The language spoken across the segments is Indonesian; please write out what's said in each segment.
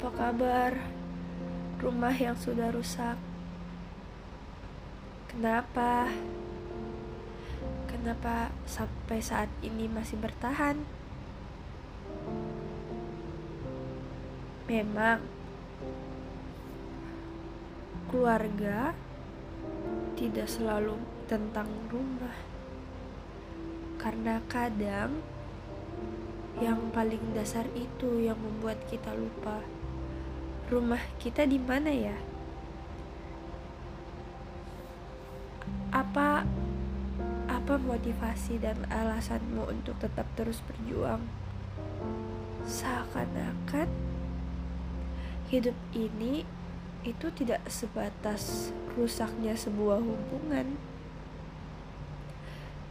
Apa kabar? Rumah yang sudah rusak. Kenapa? Kenapa sampai saat ini masih bertahan? Memang keluarga tidak selalu tentang rumah. Karena kadang yang paling dasar itu yang membuat kita lupa rumah kita di mana ya? Apa apa motivasi dan alasanmu untuk tetap terus berjuang? Seakan-akan hidup ini itu tidak sebatas rusaknya sebuah hubungan.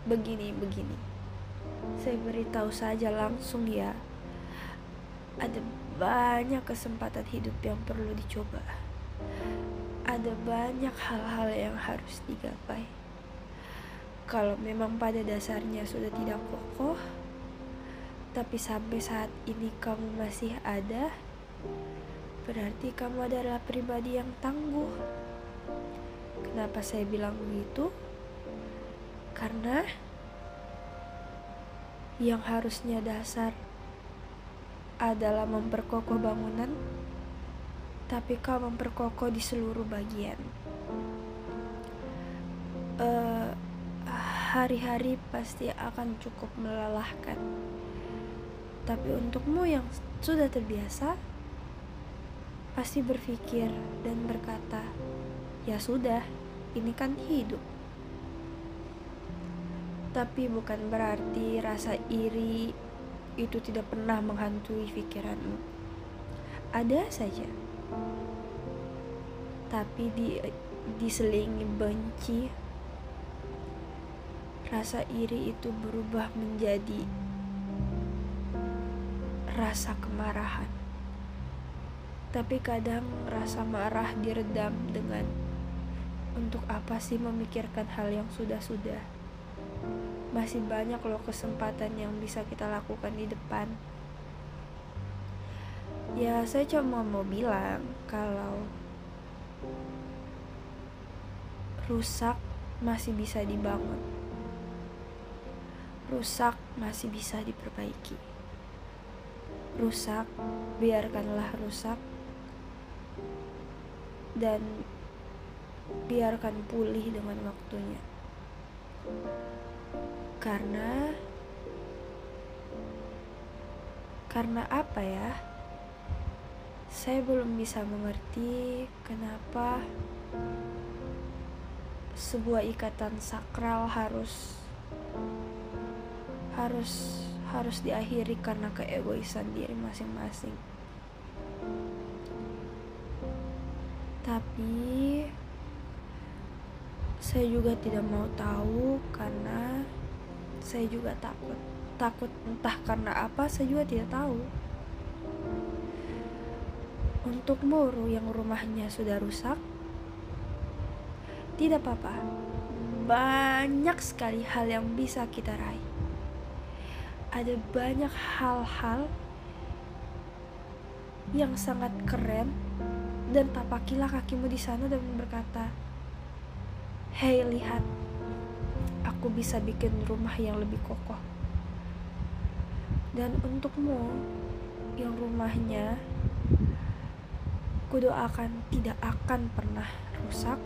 Begini, begini. Saya beritahu saja langsung ya. Ada banyak kesempatan hidup yang perlu dicoba. Ada banyak hal-hal yang harus digapai. Kalau memang pada dasarnya sudah tidak kokoh, tapi sampai saat ini kamu masih ada, berarti kamu adalah pribadi yang tangguh. Kenapa saya bilang begitu? Karena yang harusnya dasar adalah memperkokoh bangunan, tapi kau memperkokoh di seluruh bagian. Uh, hari-hari pasti akan cukup melelahkan, tapi untukmu yang sudah terbiasa, pasti berpikir dan berkata, "Ya sudah, ini kan hidup." Tapi bukan berarti rasa iri itu tidak pernah menghantui pikiranmu. Ada saja. Tapi di diselingi benci, rasa iri itu berubah menjadi rasa kemarahan. Tapi kadang rasa marah diredam dengan untuk apa sih memikirkan hal yang sudah-sudah masih banyak loh kesempatan yang bisa kita lakukan di depan. Ya, saya cuma mau bilang kalau rusak masih bisa dibangun. Rusak masih bisa diperbaiki. Rusak, biarkanlah rusak. Dan biarkan pulih dengan waktunya karena karena apa ya saya belum bisa mengerti kenapa sebuah ikatan sakral harus harus harus diakhiri karena keegoisan diri masing-masing. Tapi saya juga tidak mau tahu karena saya juga takut. Takut entah karena apa saya juga tidak tahu. Untuk Muru yang rumahnya sudah rusak tidak apa-apa. Banyak sekali hal yang bisa kita raih. Ada banyak hal-hal yang sangat keren dan tapakilah kakimu di sana dan berkata, "Hei, lihat, aku bisa bikin rumah yang lebih kokoh. Dan untukmu yang rumahnya kudoakan tidak akan pernah rusak.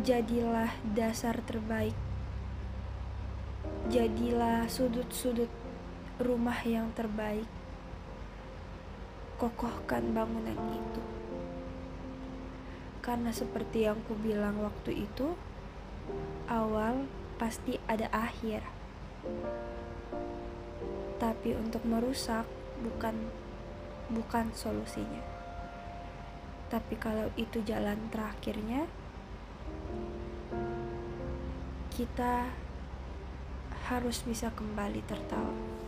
Jadilah dasar terbaik. Jadilah sudut-sudut rumah yang terbaik. Kokohkan bangunan itu. Karena seperti yang ku bilang waktu itu, awal pasti ada akhir. Tapi untuk merusak bukan bukan solusinya. Tapi kalau itu jalan terakhirnya, kita harus bisa kembali tertawa.